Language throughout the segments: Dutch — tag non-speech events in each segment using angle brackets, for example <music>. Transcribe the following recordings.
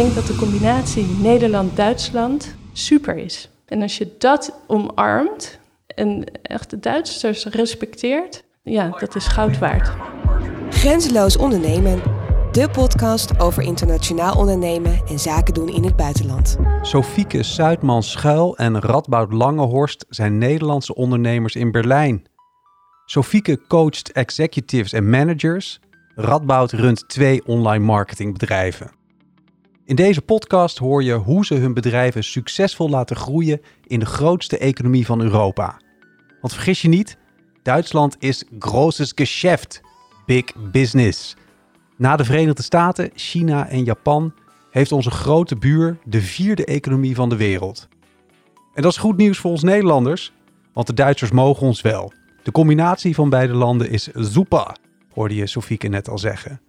denk dat de combinatie Nederland-Duitsland super is. En als je dat omarmt en echt de Duitsers respecteert, ja, dat is goud waard. Grenzeloos ondernemen. De podcast over internationaal ondernemen en zaken doen in het buitenland. Sofieke Zuidman Schuil en Radboud Langehorst zijn Nederlandse ondernemers in Berlijn. Sofieke coacht executives en managers. Radboud runt twee online marketingbedrijven. In deze podcast hoor je hoe ze hun bedrijven succesvol laten groeien in de grootste economie van Europa. Want vergis je niet, Duitsland is großes Geschäft, big business. Na de Verenigde Staten, China en Japan heeft onze grote buur de vierde economie van de wereld. En dat is goed nieuws voor ons Nederlanders, want de Duitsers mogen ons wel. De combinatie van beide landen is super, hoorde je Sofieke net al zeggen.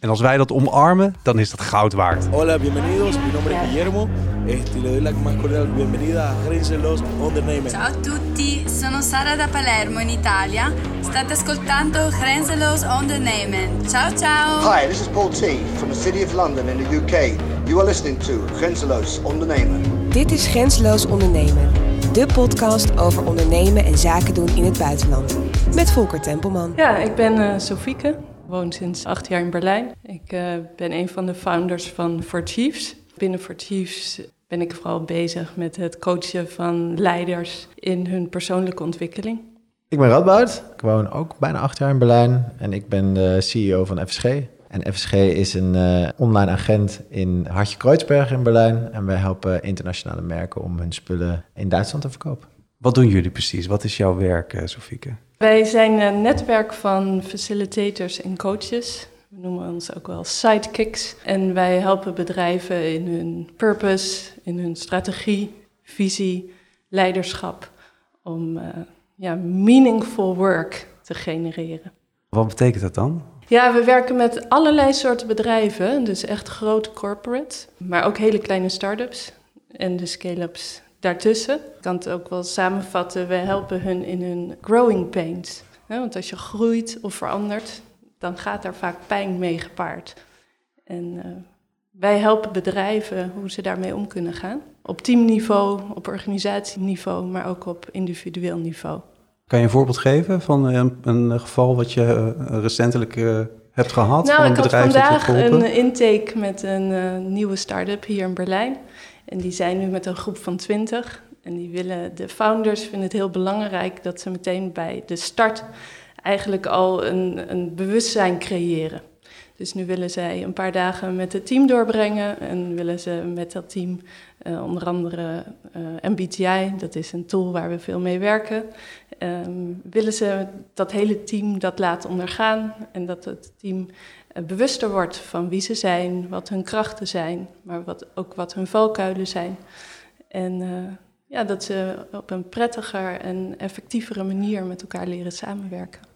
En als wij dat omarmen, dan is dat goud waard. Hola, bienvenidos. Mi nombre es Guillermo. Este, le doy la más cordial bienvenida a Grenzeloos Ondernemen. Ciao a tutti, sono Sara da Palermo in Italia. State ascoltando Grenzeloos Ondernemen. Ciao ciao. Hi, this is Paul T from the City of London in the UK. You are listening to Grenzeloos Ondernemen. Dit is Grenzeloos Ondernemen. De podcast over ondernemen en zaken doen in het buitenland. Met Volker Tempelman. Ja, ik ben uh, Sofieke, woon sinds acht jaar in Berlijn. Ik uh, ben een van de founders van For Chiefs. Binnen For Chiefs ben ik vooral bezig met het coachen van leiders in hun persoonlijke ontwikkeling. Ik ben Radboud. Ik woon ook bijna acht jaar in Berlijn en ik ben de CEO van FSG. En FSG is een uh, online agent in Hartje Kreuzberg in Berlijn. En wij helpen internationale merken om hun spullen in Duitsland te verkopen. Wat doen jullie precies? Wat is jouw werk, uh, Sofieke? Wij zijn een netwerk van facilitators en coaches. We noemen ons ook wel sidekicks. En wij helpen bedrijven in hun purpose, in hun strategie, visie, leiderschap. Om uh, ja, meaningful work te genereren. Wat betekent dat dan? Ja, we werken met allerlei soorten bedrijven. Dus echt grote corporates, maar ook hele kleine start-ups en de scale-ups daartussen. Ik kan het ook wel samenvatten, we helpen hun in hun growing pains. Want als je groeit of verandert, dan gaat daar vaak pijn mee gepaard. En uh, wij helpen bedrijven hoe ze daarmee om kunnen gaan. Op teamniveau, op organisatieniveau, maar ook op individueel niveau. Kan je een voorbeeld geven van een, een geval wat je uh, recentelijk hebt gehad? Nou, van een ik had bedrijf vandaag dat je een intake met een uh, nieuwe start-up hier in Berlijn. En die zijn nu met een groep van 20. En die willen, de founders vinden het heel belangrijk dat ze meteen bij de start eigenlijk al een, een bewustzijn creëren. Dus nu willen zij een paar dagen met het team doorbrengen en willen ze met dat team uh, onder andere uh, MBTI, dat is een tool waar we veel mee werken, um, willen ze dat hele team dat laten ondergaan en dat het team bewuster wordt van wie ze zijn, wat hun krachten zijn, maar wat, ook wat hun valkuilen zijn. En ja, dat ze op een prettiger en effectievere manier met elkaar leren samenwerken.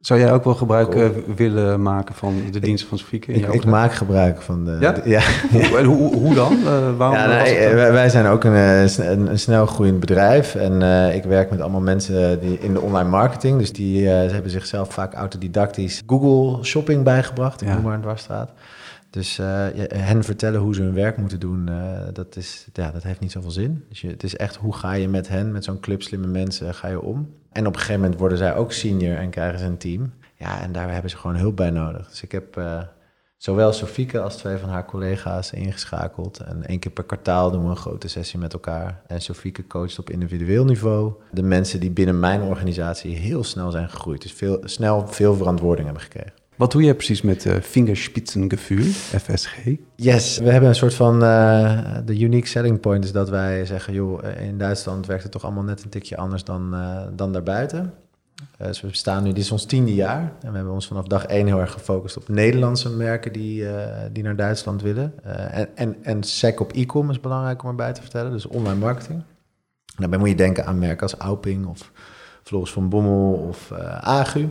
Zou jij ook wel gebruik cool. willen maken van de dienst van Sofieke? Ik, ik maak gebruik van de... Ja? De, <laughs> ja. hoe, hoe, hoe, dan? Uh, waarom ja, nee, wij, wij, zijn ook een, een, een snel groeiend bedrijf. En uh, ik werk met allemaal mensen die in de online marketing. Dus die hebben zichzelf vaak autodidactisch Google Shopping bijgebracht. Ik ja. noem maar een dwarsstraat. Dus hen vertellen hoe ze hun werk moeten doen, dat, is, ja, dat heeft niet zoveel zin. Dus je, het is echt hoe ga je met hen, met zo'n club slimme mensen, ga je om. En op een gegeven moment worden zij ook senior en krijgen ze een team. Ja, en daar hebben ze gewoon hulp bij nodig. Dus ik heb zowel Sofieke als twee van haar collega's ingeschakeld. En één keer per kwartaal doen we een grote sessie met elkaar. En Sofieke coacht op individueel niveau. De mensen die binnen mijn organisatie heel snel zijn gegroeid. Dus veel, snel veel verantwoording hebben gekregen. Wat doe jij precies met uh, vingerspitsengevoel, FSG? Yes, we hebben een soort van, uh, de unique selling point is dat wij zeggen, joh, in Duitsland werkt het toch allemaal net een tikje anders dan, dan daarbuiten. dus we bestaan nu, dit is ons tiende jaar en we hebben ons vanaf dag één heel erg gefocust op Nederlandse merken die, die naar Duitsland willen. en, en, en SEC op e-com is belangrijk om erbij te vertellen, dus online marketing. Daarbij moet je denken aan merken als Auping of Floris van Bommel of Agu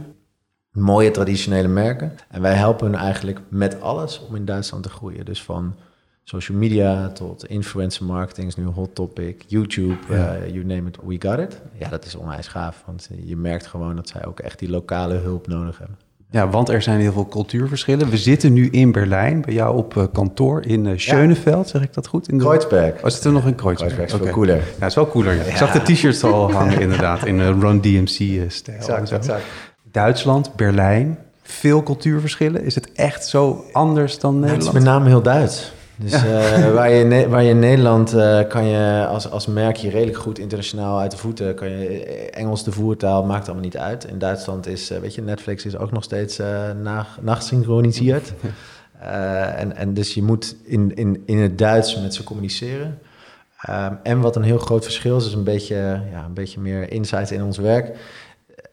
mooie traditionele merken. En wij helpen hun eigenlijk met alles om in Duitsland te groeien. Dus van social media tot influencer marketing is nu een hot topic. YouTube, ja. uh, you name it, we got it. Ja, dat is onwijs gaaf, want je merkt gewoon dat zij ook echt die lokale hulp nodig hebben. Ja, want er zijn heel veel cultuurverschillen. We zitten nu in Berlijn, bij jou op eh, kantoor in uh, Schöneveld, zeg ik dat goed? In de... Kreuzberg. Oh, zitten we nog in Kreuzberg? Kreuzberg is veel cooler. Ja, het is wel cooler. Ja. Ik zag de t-shirts al hangen inderdaad, in uh, Run DMC-stijl. Exact, exact. Duitsland, Berlijn, veel cultuurverschillen. Is het echt zo anders dan Nederland? het is met name heel Duits. Dus uh, waar, je waar je in Nederland uh, kan je als, als merk je redelijk goed internationaal uit de voeten. Kan je Engels de voertaal, maakt allemaal niet uit. In Duitsland is, uh, weet je, Netflix is ook nog steeds nachtsynchroniseerd. en, en dus je moet in, in, in het Duits met ze communiceren. Um, en wat een heel groot verschil is, is een beetje, ja, een beetje meer insights in ons werk.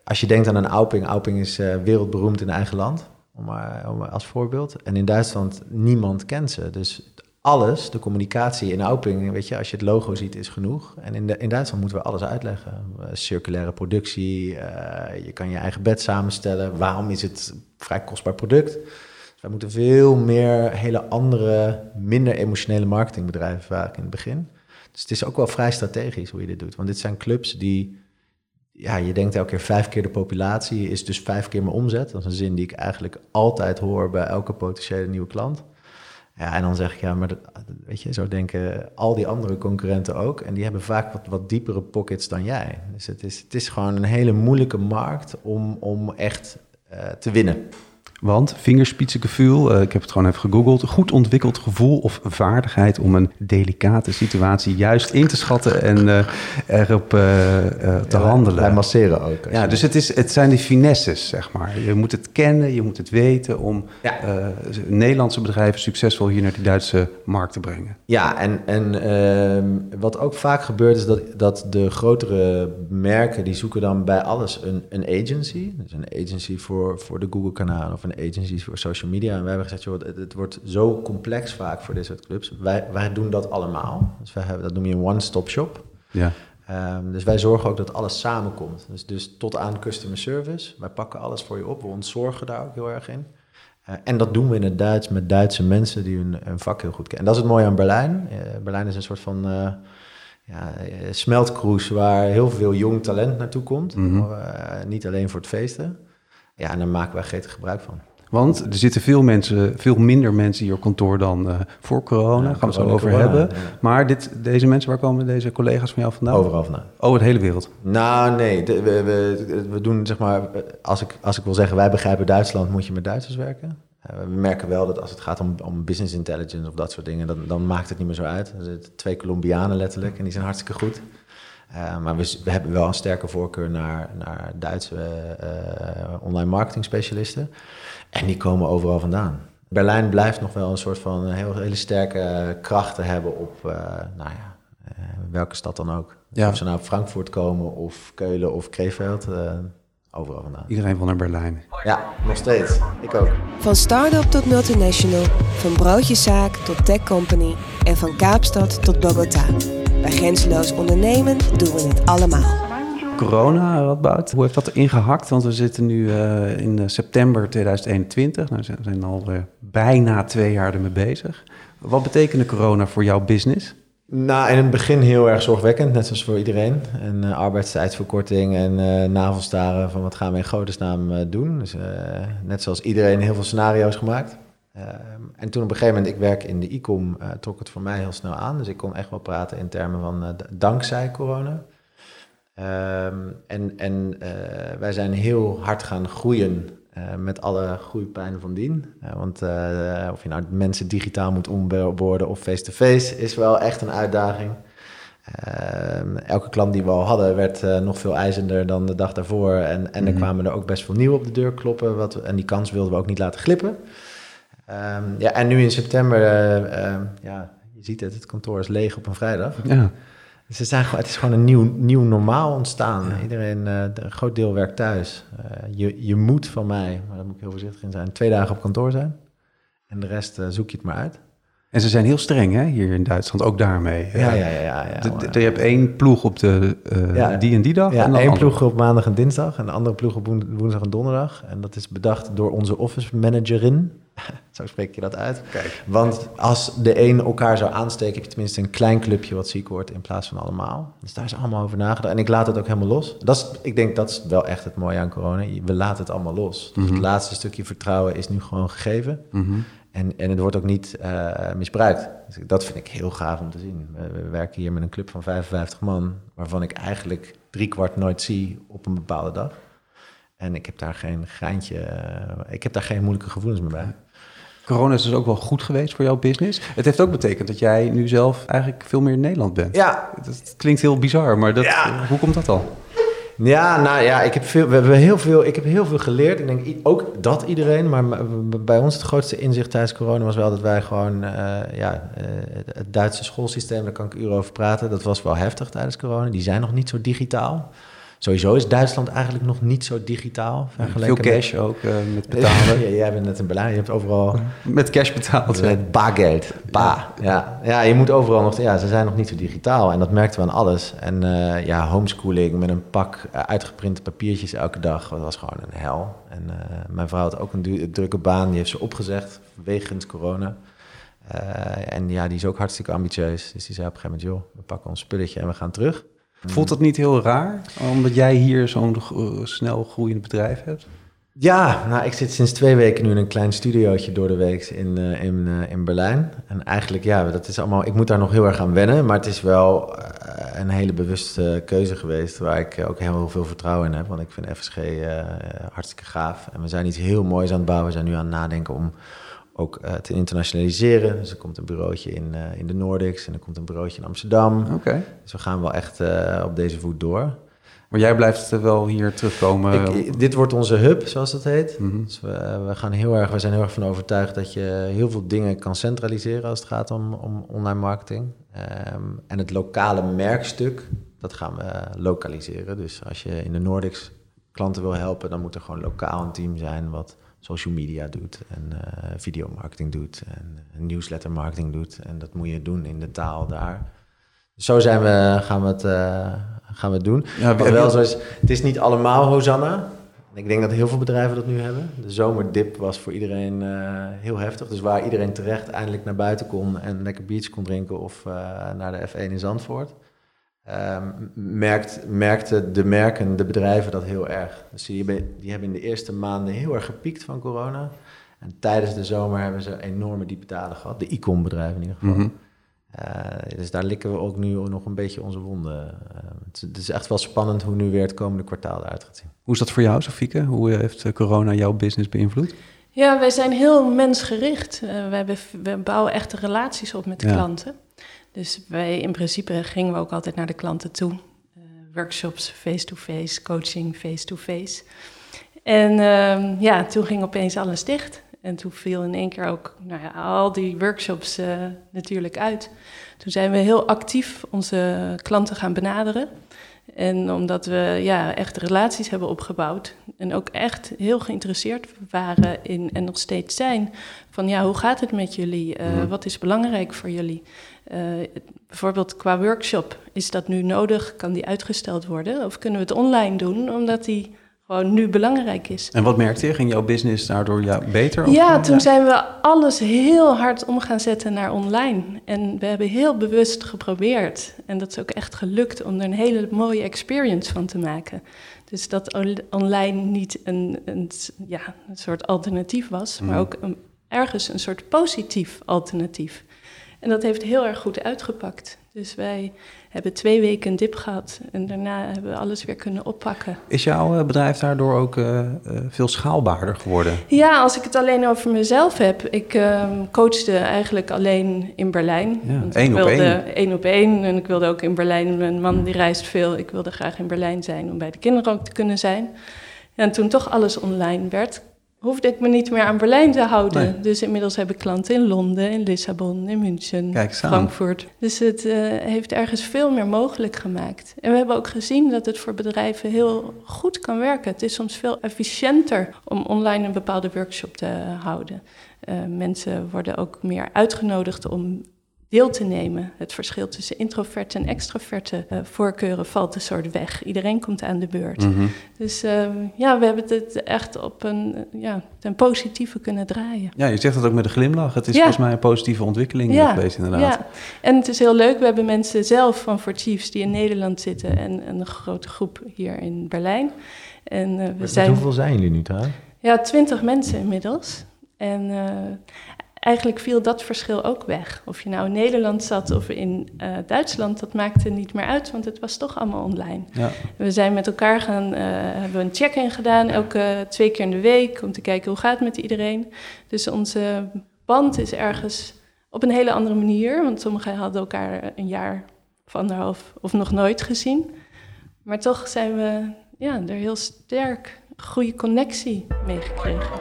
Als je denkt aan een Auping, Auping is wereldberoemd in eigen land. Om, om, als voorbeeld. En in Duitsland, niemand kent ze. Dus alles, de communicatie in Auping, weet je, als je het logo ziet, is genoeg. En in, in Duitsland moeten we alles uitleggen. Uh, circulaire productie, uh, je kan je eigen bed samenstellen. Waarom is het een vrij kostbaar product? Dus wij moeten veel meer hele andere, minder emotionele marketingbedrijven vaak in het begin. Dus het is ook wel vrij strategisch hoe je dit doet. Want dit zijn clubs die, ja, je denkt elke keer vijf keer de populatie, is dus vijf keer mijn omzet. Dat is een zin die ik eigenlijk altijd hoor bij elke potentiële nieuwe klant. Ja, en dan zeg ik, ja, maar weet je, zo denken al die andere concurrenten ook. En die hebben vaak wat, wat diepere pockets dan jij. Dus het is, het is gewoon een hele moeilijke markt om, om echt uh, te winnen. Want vingerspitsengevoel, uh, ik heb het gewoon even gegoogeld, goed ontwikkeld gevoel of vaardigheid om een delicate situatie juist in te schatten en uh, erop uh, te ja, handelen. Wij masseren ook. Ja, dus het, is, het zijn die finesses, zeg maar. Je moet het kennen, je moet het weten om ja. Nederlandse bedrijven succesvol hier naar die Duitse markt te brengen. Ja, en, en ehm, wat ook vaak gebeurt is dat, dat de grotere merken, die zoeken dan bij alles een, een agency. Dus een agency voor, voor de Google-kanaal of een agencies voor social media. En wij hebben gezegd, joh, het, het, wordt zo complex vaak voor dit soort clubs. Wij, wij doen dat allemaal. Dus wij hebben, dat noem je een one-stop shop. Ja. Um, dus wij zorgen ook dat alles samenkomt. Dus, dus tot aan customer service. Wij pakken alles voor je op. We ontzorgen daar ook heel erg in. Uh, en dat doen we in het Duits met Duitse mensen die hun, hun vak heel goed kennen. En dat is het mooie aan Berlijn. Uh, Berlijn is een soort van uh, ja, smeltkroes waar heel veel jong talent naartoe komt. Mm -hmm. niet alleen voor het feesten. Ja, en daar maken wij gretig gebruik van. Want er zitten veel mensen, veel minder mensen hier op kantoor dan uh, voor corona. Ja, gaan we het zo over corona, hebben. Ja. Maar dit, deze mensen, waar komen deze collega's van jou vandaan? Overal vandaan. Oh, het hele wereld? Nou, nee. De, we, we, we, doen zeg maar, als ik, als ik wil zeggen, wij begrijpen Duitsland, moet je met Duitsers werken. Uh, we merken wel dat als het gaat om, om business intelligence of dat soort dingen, dan, dan maakt het niet meer zo uit. Er zitten twee Colombianen letterlijk en die zijn hartstikke goed. Uh, maar we, we, hebben wel een sterke voorkeur naar, naar Duitse uh, online marketing specialisten. En die komen overal vandaan. Berlijn blijft nog wel een soort van heel, hele sterke krachten hebben op, uh, nou ja, welke stad dan ook. Ja. Of ze nou op Frankfurt komen of Keulen of Krefeld, overal vandaan. Iedereen van naar Berlijn. Ja, nog steeds. Ik ook. Van start-up tot multinational, van broodjeszaak tot tech company en van Kaapstad tot Bogota. Bij Grenzeloos Ondernemen doen we het allemaal. Corona, Radboud, hoe heeft dat erin gehakt? Want we zitten nu uh, in september 2021. Nou, we zijn al uh, bijna twee jaar ermee bezig. Wat betekende corona voor jouw business? Nou, in het begin heel erg zorgwekkend, net zoals voor iedereen. En uh, arbeidstijdsverkorting en uh, navelstaren van wat gaan we in godesnaam uh, doen. Dus net zoals iedereen heel veel scenario's gemaakt. Ehm, en toen op een gegeven moment, ik werk in de e-com, trok het voor mij heel snel aan. Dus ik kon echt wel praten in termen van dankzij corona. Um, en en wij zijn heel hard gaan groeien met alle groeipijnen van dien. Want of je nou mensen digitaal moet onboorden of face-to-face is wel echt een uitdaging. Ehm, elke klant die we al hadden werd nog veel eisender dan de dag daarvoor. En, en er mm -hmm. kwamen er ook best veel nieuwe op de deur kloppen. Wat, en die kans wilden we ook niet laten glippen. Um, ja, en nu in september, ja, je ziet het, het kantoor is leeg op een vrijdag. Ja. Dus het, zijn, het is gewoon een nieuw, nieuw normaal ontstaan. Ja. Iedereen, uh, een groot deel werkt thuis. Uh, je, je moet van mij, maar daar moet ik heel voorzichtig in zijn, twee dagen op kantoor zijn. En de rest zoek je het maar uit. En ze zijn heel streng hè, hier in Duitsland, ook daarmee. Ja, ja, ja. ja, ja de, de, je hebt één ploeg op de, ja, die en die dag. Ja, en één ploeg op maandag en dinsdag. En de andere ploeg op woensdag en donderdag. En dat is bedacht door onze office managerin. <laughs> Zo spreek je dat uit. Want als de een elkaar zou aansteken, heb je tenminste een klein clubje wat ziek wordt in plaats van allemaal. Dus daar is allemaal over nagedacht. En ik laat het ook helemaal los. Dat is, ik denk dat is wel echt het mooie aan corona. We laten het allemaal los. Dus het laatste stukje vertrouwen is nu gewoon gegeven. En, en het wordt ook niet eh, misbruikt. Dus dat vind ik heel gaaf om te zien. We, we werken hier met een club van 55 man, waarvan ik eigenlijk driekwart nooit zie op een bepaalde dag. En ik heb daar geen geintje, eh, ik heb daar geen moeilijke gevoelens meer bij. Corona is dus ook wel goed geweest voor jouw business. Het heeft ook betekend dat jij nu zelf eigenlijk veel meer in Nederland bent. Ja. Dat klinkt heel bizar, maar dat, Ja. hoe komt dat dan? Ja, nou ja, ik heb, veel, we hebben heel veel, ik heb heel veel geleerd. Ik denk ook dat iedereen, maar bij ons het grootste inzicht tijdens corona was wel dat wij gewoon, eh, ja, eh, het Duitse schoolsysteem, daar kan ik uren over praten, dat was wel heftig tijdens corona. Die zijn nog niet zo digitaal. Sowieso is Duitsland eigenlijk nog niet zo digitaal. Veel vergeleken met- cash ook eh, met <laughs> betalen. Ja, jij bent net in Berlijn, je hebt overal met cash betaald. met bargeld. Ba. Ja. Ja. je moet overal nog... Ja, ze zijn nog niet zo digitaal. En dat merkten we aan alles. En eh, ja, homeschooling met een pak eh, uitgeprinte papiertjes elke dag. Dat was gewoon een hel. En mijn vrouw had ook een drukke baan. Die heeft ze opgezegd wegens corona. En ja, die is ook hartstikke ambitieus. Dus die zei op een gegeven moment... joh, we pakken ons spulletje en we gaan terug. Voelt dat niet heel raar, omdat jij hier zo'n eh, snel groeiend bedrijf hebt? Ja, nou, ik zit sinds twee weken nu in een klein studiootje door de week in, eh, in, eh, in Berlijn. En eigenlijk, ja, dat is allemaal, ik moet daar nog heel erg aan wennen. Maar het is wel een hele bewuste keuze geweest waar ik ook heel veel vertrouwen in heb. Want ik vind FSG hartstikke gaaf. En we zijn iets heel moois aan het bouwen. We zijn nu aan het nadenken om ook eh, te internationaliseren. Dus er komt een bureautje in, eh, in de Nordics en er komt een bureautje in Amsterdam. Oké. Dus we gaan wel echt eh, op deze voet door. Maar jij blijft wel hier terugkomen. Ik, dit wordt onze hub, zoals dat heet. Mhm. Dus we, we, gaan heel erg, we zijn heel erg van overtuigd dat je heel veel dingen kan centraliseren als het gaat om, om online marketing. Ehm, en het lokale merkstuk, dat gaan we lokaliseren. Dus als je in de Nordics klanten wil helpen, dan moet er gewoon lokaal een team zijn wat social media doet en eh videomarketing doet en newsletter marketing doet. En dat moet je doen in de taal daar. Zo zijn we, gaan, we het, eh, gaan we het doen. Ja, heb wel je- zo is, het is niet allemaal Hosanna. Ik denk dat heel veel bedrijven dat nu hebben. De zomerdip was voor iedereen eh, heel heftig. Dus waar iedereen terecht eindelijk naar buiten kon en lekker beach kon drinken of eh, naar de F1 in Zandvoort. Ehm, merkt, merkten de merken, de bedrijven dat heel erg. Dus die, hebben- die hebben in de eerste maanden heel erg gepiekt van corona. En tijdens de zomer hebben ze enorme diepe dalen gehad. De e-com bedrijven in ieder geval. Mhm. Eh, dus daar likken we ook nu nog een beetje onze wonden. Eh, het, is- het is echt wel spannend hoe nu weer het komende kwartaal eruit gaat zien. Hoe is dat voor jou, Sofieke? Hoe eh, heeft eh, corona jouw business beïnvloed? Ja, wij zijn heel mensgericht. Eh, we, hebben, we bouwen echte relaties op met de Ja. klanten. Dus wij in principe gingen we ook altijd naar de klanten toe. Eh, workshops face-to-face, coaching face-to-face. En ehm, ja, toen ging opeens alles dicht. En toen viel in één keer ook nou ja, al die workshops eh, natuurlijk uit. Toen zijn we heel actief onze klanten gaan benaderen. En omdat we ja, echt relaties hebben opgebouwd en ook echt heel geïnteresseerd waren in en nog steeds zijn van ja, hoe gaat het met jullie? Eh, Mhm. Wat is belangrijk voor jullie? Eh, bijvoorbeeld qua workshop, is dat nu nodig? Kan die uitgesteld worden? Of kunnen we het online doen, omdat die gewoon nu belangrijk is? En wat merkte je? Ging jouw business daardoor ja, beter? Of- Ja, toen zijn we alles heel hard om gaan zetten naar online. En we hebben heel bewust geprobeerd. En dat is ook echt gelukt om er een hele mooie experience van te maken. Dus dat on- online niet een, een, ja, een soort alternatief was, maar Mhm. ook een, ergens een soort positief alternatief. En dat heeft heel erg goed uitgepakt. Dus wij hebben twee weken een dip gehad en daarna hebben we alles weer kunnen oppakken. Is jouw eh, bedrijf daardoor ook eh, eh, veel schaalbaarder geworden? Ja, als ik het alleen over mezelf heb. Ik ehm, coachte eigenlijk alleen in Berlijn. Ja, Want één ik op wilde één. één op één. En ik wilde ook in Berlijn. Mijn man die reist veel. Ik wilde graag in Berlijn zijn om bij de kinderen ook te kunnen zijn. En toen toch alles online werd, hoefde ik me niet meer aan Berlijn te houden. Nee. Dus inmiddels heb ik klanten in Londen, in Lissabon, in München. Frankfurt. Dus het eh, heeft ergens veel meer mogelijk gemaakt. En we hebben ook gezien dat het voor bedrijven heel goed kan werken. Het is soms veel efficiënter om online een bepaalde workshop te houden. Eh, mensen worden ook meer uitgenodigd om deel te nemen. Het verschil tussen introverte en extroverte uh, voorkeuren valt een soort weg. Iedereen komt aan de beurt. Mhm. Dus uh, ja, we hebben het echt op een ja, ten positieve kunnen draaien. Ja, je zegt dat ook met een glimlach. Het is Ja. volgens mij een positieve ontwikkeling Ja, geweest inderdaad. Ja, en het is heel leuk. We hebben mensen zelf van For Chiefs die in Nederland zitten en een grote groep hier in Berlijn. En uh, we Met zijn hoeveel zijn jullie nu trouwens? ja, twintig mensen inmiddels. En uh, eigenlijk viel dat verschil ook weg. Of je nou in Nederland zat of in uh, Duitsland, dat maakte niet meer uit, want het was toch allemaal online. Ja. We zijn met elkaar gaan, uh, hebben een check-in gedaan, elke twee keer in de week, om te kijken hoe gaat het met iedereen. Dus onze band is ergens op een hele andere manier, want sommigen hadden elkaar een jaar of anderhalf of nog nooit gezien. Maar toch zijn we ja, er heel sterk goede connectie mee gekregen.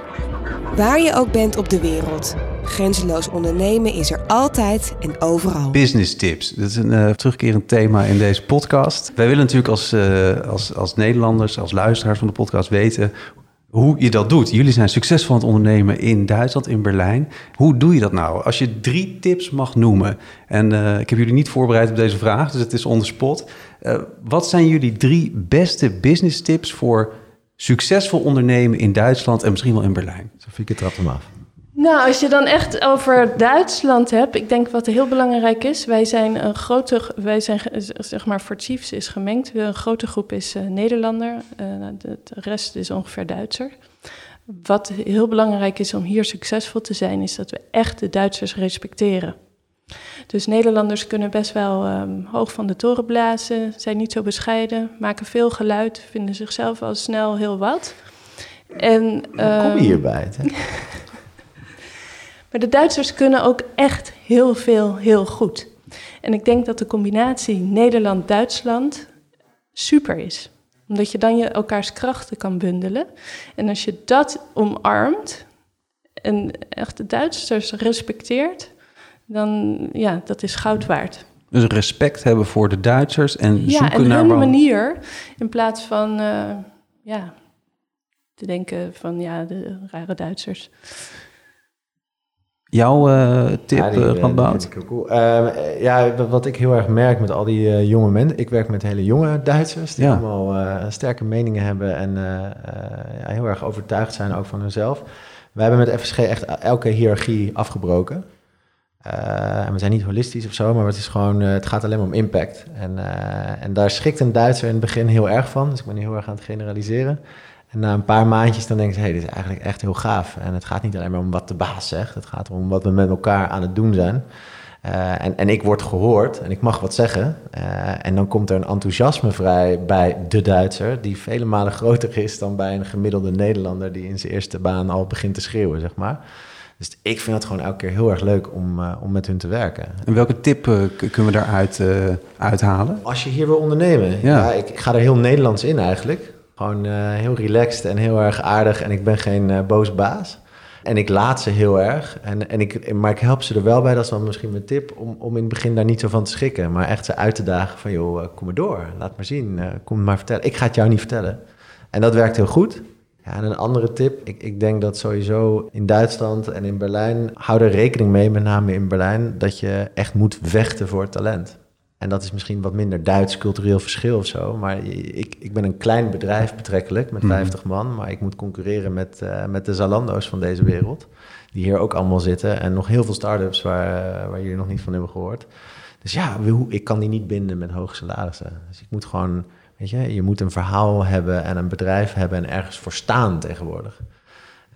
Waar je ook bent op de wereld, grenzeloos ondernemen is er altijd en overal. Business tips, dat is een uh, terugkerend thema in deze podcast. Wij willen natuurlijk als, uh, als, als Nederlanders, als luisteraars van de podcast weten hoe je dat doet. Jullie zijn succesvol aan het ondernemen in Duitsland, in Berlijn. Hoe doe je dat nou? Als je drie tips mag noemen, en uh, ik heb jullie niet voorbereid op deze vraag, dus het is on the spot. Uh, wat zijn jullie drie beste business tips voor succesvol ondernemen in Duitsland en misschien wel in Berlijn? Sofieke, trap hem af. Nou, als je dan echt over Duitsland hebt, ik denk wat heel belangrijk is, wij zijn een grote, wij zijn zeg maar voor Chiefs is gemengd, een grote groep is uh, Nederlander, uh, de, rest is ongeveer Duitser. Wat heel belangrijk is om hier succesvol te zijn, is dat we echt de Duitsers respecteren. Dus Nederlanders kunnen best wel um, hoog van de toren blazen, zijn niet zo bescheiden, maken veel geluid, vinden zichzelf al snel heel wat. En, Kom je hierbij? <laughs> Maar de Duitsers kunnen ook echt heel veel, heel goed. En ik denk dat de combinatie Nederland-Duitsland super is. Omdat je dan je elkaars krachten kan bundelen. En als je dat omarmt en echt de Duitsers respecteert, dan ja, dat is goud waard. Dus respect hebben voor de Duitsers en ja, zoeken en naar... hun manier, in plaats van uh, ja, te denken van ja, de rare Duitsers. Jouw uh, tip, ja, die? Die cool. uh, ja, wat ik heel erg merk met al die uh, jonge mensen... Ik werk met hele jonge Duitsers die ja. allemaal sterke meningen hebben... en ja, heel erg overtuigd zijn ook van hunzelf. Wij hebben met FSG echt elke hiërarchie afgebroken. en we zijn niet holistisch of zo, maar het, is gewoon, het gaat alleen maar om impact. En, en daar schrikt een Duitser in het begin heel erg van. Dus ik ben heel erg aan het generaliseren. En na een paar maandjes dan denk je, hé, hey, dit is eigenlijk echt heel gaaf. En het gaat niet alleen maar om wat de baas zegt. Het gaat om wat we met elkaar aan het doen zijn. Uh, en, en ik word gehoord en ik mag wat zeggen. Uh, en dan komt er een enthousiasme vrij bij de Duitser... die vele malen groter is dan bij een gemiddelde Nederlander... die in zijn eerste baan al begint te schreeuwen, zeg maar. Dus ik vind het gewoon elke keer heel erg leuk om, uh, om met hun te werken. En welke tip kunnen we daaruit uithalen? Als je hier wil ondernemen, ja. ja ik, ik ga er heel Nederlands in eigenlijk... Gewoon uh, heel relaxed en heel erg aardig. En ik ben geen uh, boos baas. En ik laat ze heel erg. En, en ik, maar ik help ze er wel bij, dat is dan misschien mijn tip... om, om in het begin daar niet zo van te schrikken. Maar echt ze uit te dagen van, joh, uh, kom maar door. Laat maar zien, kom maar vertellen. Ik ga het jou niet vertellen. En dat werkt heel goed. Ja, en een andere tip, ik, ik denk dat sowieso in Duitsland en in Berlijn... hou er rekening mee, met name in Berlijn... dat je echt moet vechten voor talent. En dat is misschien wat minder Duits cultureel verschil of zo. Maar ik, ik ben een klein bedrijf betrekkelijk met 50 man. Maar ik moet concurreren met, uh, met de Zalando's van deze wereld. Die hier ook allemaal zitten. En nog heel veel start-ups waar, uh, waar jullie nog niet van hebben gehoord. Dus ja, ik kan die niet binden met hoge salarissen. Dus ik moet gewoon, weet je, je moet een verhaal hebben en een bedrijf hebben en ergens voor staan tegenwoordig.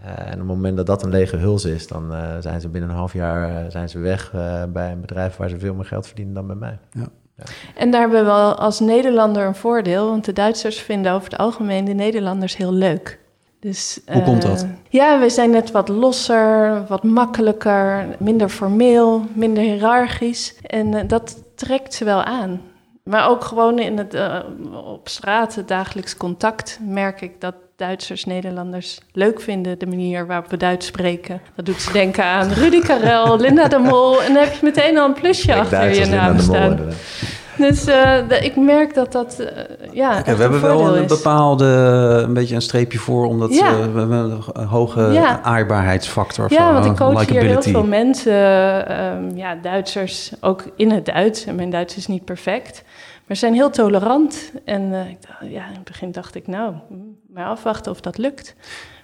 Uh, en op het moment dat dat een lege huls is, dan uh, zijn ze binnen een half jaar uh, zijn ze weg bij een bedrijf waar ze veel meer geld verdienen dan bij mij. Ja. Ja. En daar hebben we wel als Nederlander een voordeel, want de Duitsers vinden over het algemeen de Nederlanders heel leuk. Dus, Hoe komt dat? Ja, we zijn net wat losser, wat makkelijker, minder formeel, minder hiërarchisch. En dat trekt ze wel aan. Maar ook gewoon in het, uh, op straat, het dagelijks contact, merk ik dat Duitsers Nederlanders leuk vinden, de manier waarop we Duits spreken. Dat doet ze denken aan Rudy Karel, <laughs> Linda de Mol. En dan heb je meteen al een plusje Kijk, achter Duitsers, je naam Linda de Mol, staan. Dus uh, de, ik merk dat dat, uh, ja, okay, We hebben wel een is. bepaalde, een beetje een streepje voor, omdat ja. uh, we hebben een hoge ja. aardbaarheidsfactor Ja, want ik coach hier heel veel mensen, um, ja, Duitsers, ook in het Duits. En mijn Duits is niet perfect. Maar ze zijn heel tolerant. En dacht, ja, in het begin dacht ik, nou, maar afwachten of dat lukt.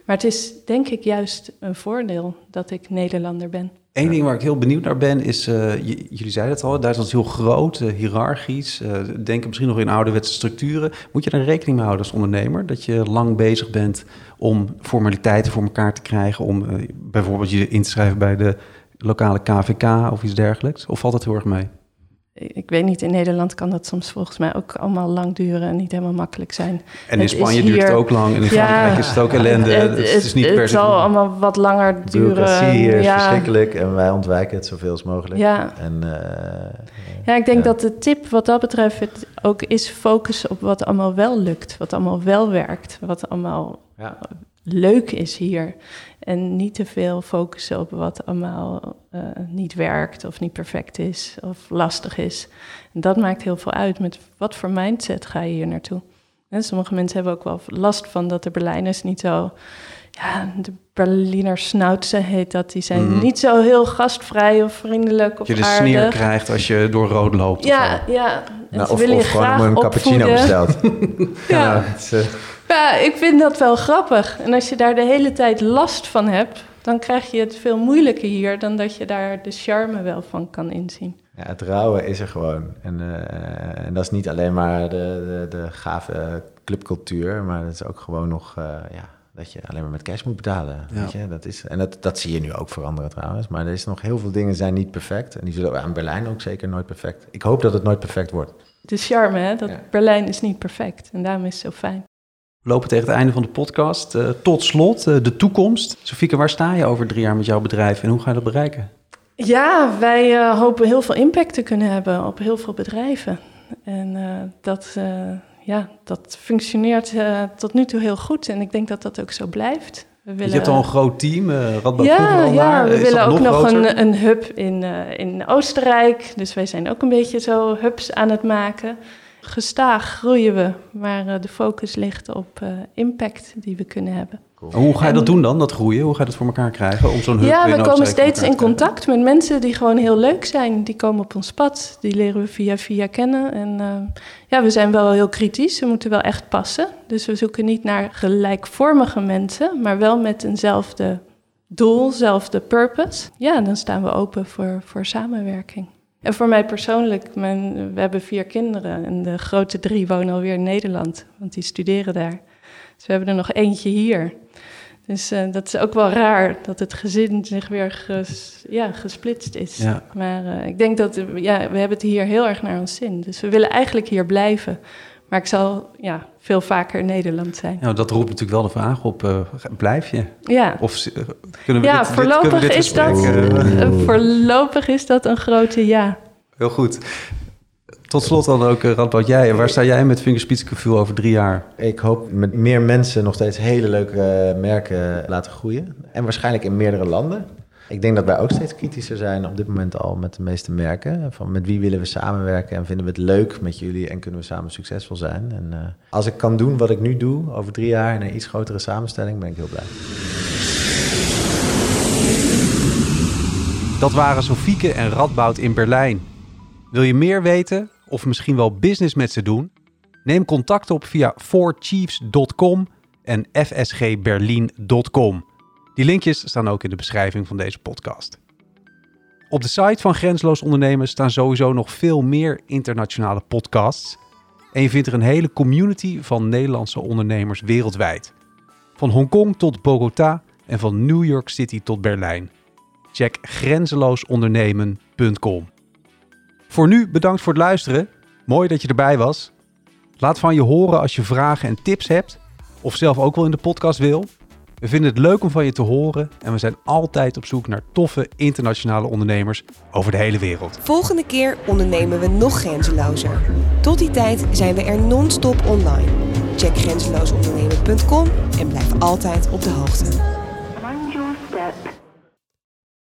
Maar het is denk ik juist een voordeel dat ik Nederlander ben. Eén ding waar ik heel benieuwd naar ben is, uh, jullie zeiden het al, Duitsland is heel groot, uh, hiërarchisch, denken misschien nog in ouderwetse structuren. Moet je daar rekening mee houden als ondernemer, dat je lang bezig bent om formaliteiten voor elkaar te krijgen, om bijvoorbeeld je in te schrijven bij de lokale KVK of iets dergelijks? Of valt dat heel erg mee? Ik weet niet, in Nederland kan dat soms volgens mij ook allemaal lang duren en niet helemaal makkelijk zijn. En in Spanje duurt het ook lang en in Frankrijk is het ook ellende. Het, het, het is niet het zal allemaal wat langer duren. Bureaucratie hier is verschrikkelijk en wij ontwijken het zoveel als mogelijk. Ja, en, uh, ja ik denk ja. dat de tip wat dat betreft het ook is focussen op wat allemaal wel lukt, wat allemaal wel werkt, wat allemaal ja. Leuk is hier. En niet te veel focussen op wat allemaal uh, niet werkt of niet perfect is of lastig is. En dat maakt heel veel uit. Met wat voor mindset ga je hier naartoe? En sommige mensen hebben ook wel last van dat de Berlijners niet zo... Ja, de Berliner Schnauze heet dat. Die zijn mm. niet zo heel gastvrij of vriendelijk of Je de sneer krijgt als je door rood loopt. Ja, of ja. Nou, of, of gewoon een cappuccino besteld. <laughs> ja. ja het, uh... Ja, ik vind dat wel grappig. En als je daar de hele tijd last van hebt, dan krijg je het veel moeilijker hier dan dat je daar de charme wel van kan inzien. Ja, het rouwen is er gewoon. En, uh, en dat is niet alleen maar de, de, de gave clubcultuur, maar het is ook gewoon nog uh, ja, dat je alleen maar met cash moet betalen. Ja. Weet je? Dat is, en dat, dat zie je nu ook veranderen trouwens. Maar er is nog heel veel dingen zijn niet perfect. En die zullen aan Berlijn ook zeker nooit perfect. Ik hoop dat het nooit perfect wordt. De charme, hè? Dat Berlijn is niet perfect. En daarom is het zo fijn. We lopen tegen het einde van de podcast. Uh, tot slot, uh, de toekomst. Sofieke, waar sta je over drie jaar met jouw bedrijf en hoe ga je dat bereiken? Ja, wij uh, hopen heel veel impact te kunnen hebben op heel veel bedrijven. En dat, ja, dat functioneert tot nu toe heel goed. En ik denk dat dat ook zo blijft. We willen... Je hebt al een groot team, uh, Radboud Ja, ja we willen ook nog, een, een, hub in, in Oostenrijk. Dus wij zijn ook een beetje zo hubs aan het maken gestaag groeien we, maar uh, de focus ligt op uh, impact die we kunnen hebben. Hoe ga je dat doen dan, dat groeien? Hoe ga je dat voor elkaar krijgen om zo'n Ja, we komen steeds in contact met mensen die gewoon heel leuk zijn. Die komen op ons pad, die leren we via via kennen. En uh, ja, we zijn wel heel kritisch, we moeten wel echt passen. Dus we zoeken niet naar gelijkvormige mensen, maar wel met eenzelfde doel, zelfde purpose. Ja, dan staan we open voor, voor samenwerking. En voor mij persoonlijk, mijn, we hebben vier kinderen en de grote drie wonen alweer in Nederland, want die studeren daar. Dus we hebben er nog eentje hier. Dus uh, dat is ook wel raar dat het gezin zich weer ges, ja, gesplitst is. Ja. Maar uh, ik denk dat ja, we hebben het hier heel erg naar ons zin. Dus we willen eigenlijk hier blijven. Maar ik zal ja, veel vaker in Nederland zijn. Ja, dat roept natuurlijk wel de vraag op, uh, blijf je? Ja, of, uh, kunnen we ja dit, voorlopig, dit, dit is dat, uh, voorlopig is dat een grote ja. Heel goed. Tot slot dan ook, Radboud, jij. Waar sta jij met Fingerspitzengevoel over drie jaar? Ik hoop met meer mensen nog steeds hele leuke merken laten groeien. En waarschijnlijk in meerdere landen. Ik denk dat wij ook steeds kritischer zijn op dit moment al met de meeste merken. Van met wie willen we samenwerken en vinden we het leuk met jullie en kunnen we samen succesvol zijn. En uh, als ik kan doen wat ik nu doe over drie jaar in een iets grotere samenstelling, ben ik heel blij. Dat waren Sofieke en Radboud in Berlijn. Wil je meer weten of misschien wel business met ze doen? Neem contact op via fourchiefs.com en fsgberlin.com. Die linkjes staan ook in de beschrijving van deze podcast. Op de site van Grensloos Ondernemen staan sowieso nog veel meer internationale podcasts. En je vindt er een hele community van Nederlandse ondernemers wereldwijd. Van Hongkong tot Bogota en van New York City tot Berlijn. Check grenzeloosondernemen.com. Voor nu bedankt voor het luisteren. Mooi dat je erbij was. Laat van je horen als je vragen en tips hebt of zelf ook wel in de podcast wil. We vinden het leuk om van je te horen en we zijn altijd op zoek naar toffe internationale ondernemers over de hele wereld. Volgende keer ondernemen we nog grenzelozer. Tot die tijd zijn we er non-stop online. Check grenzeloosondernemen.com en blijf altijd op de hoogte.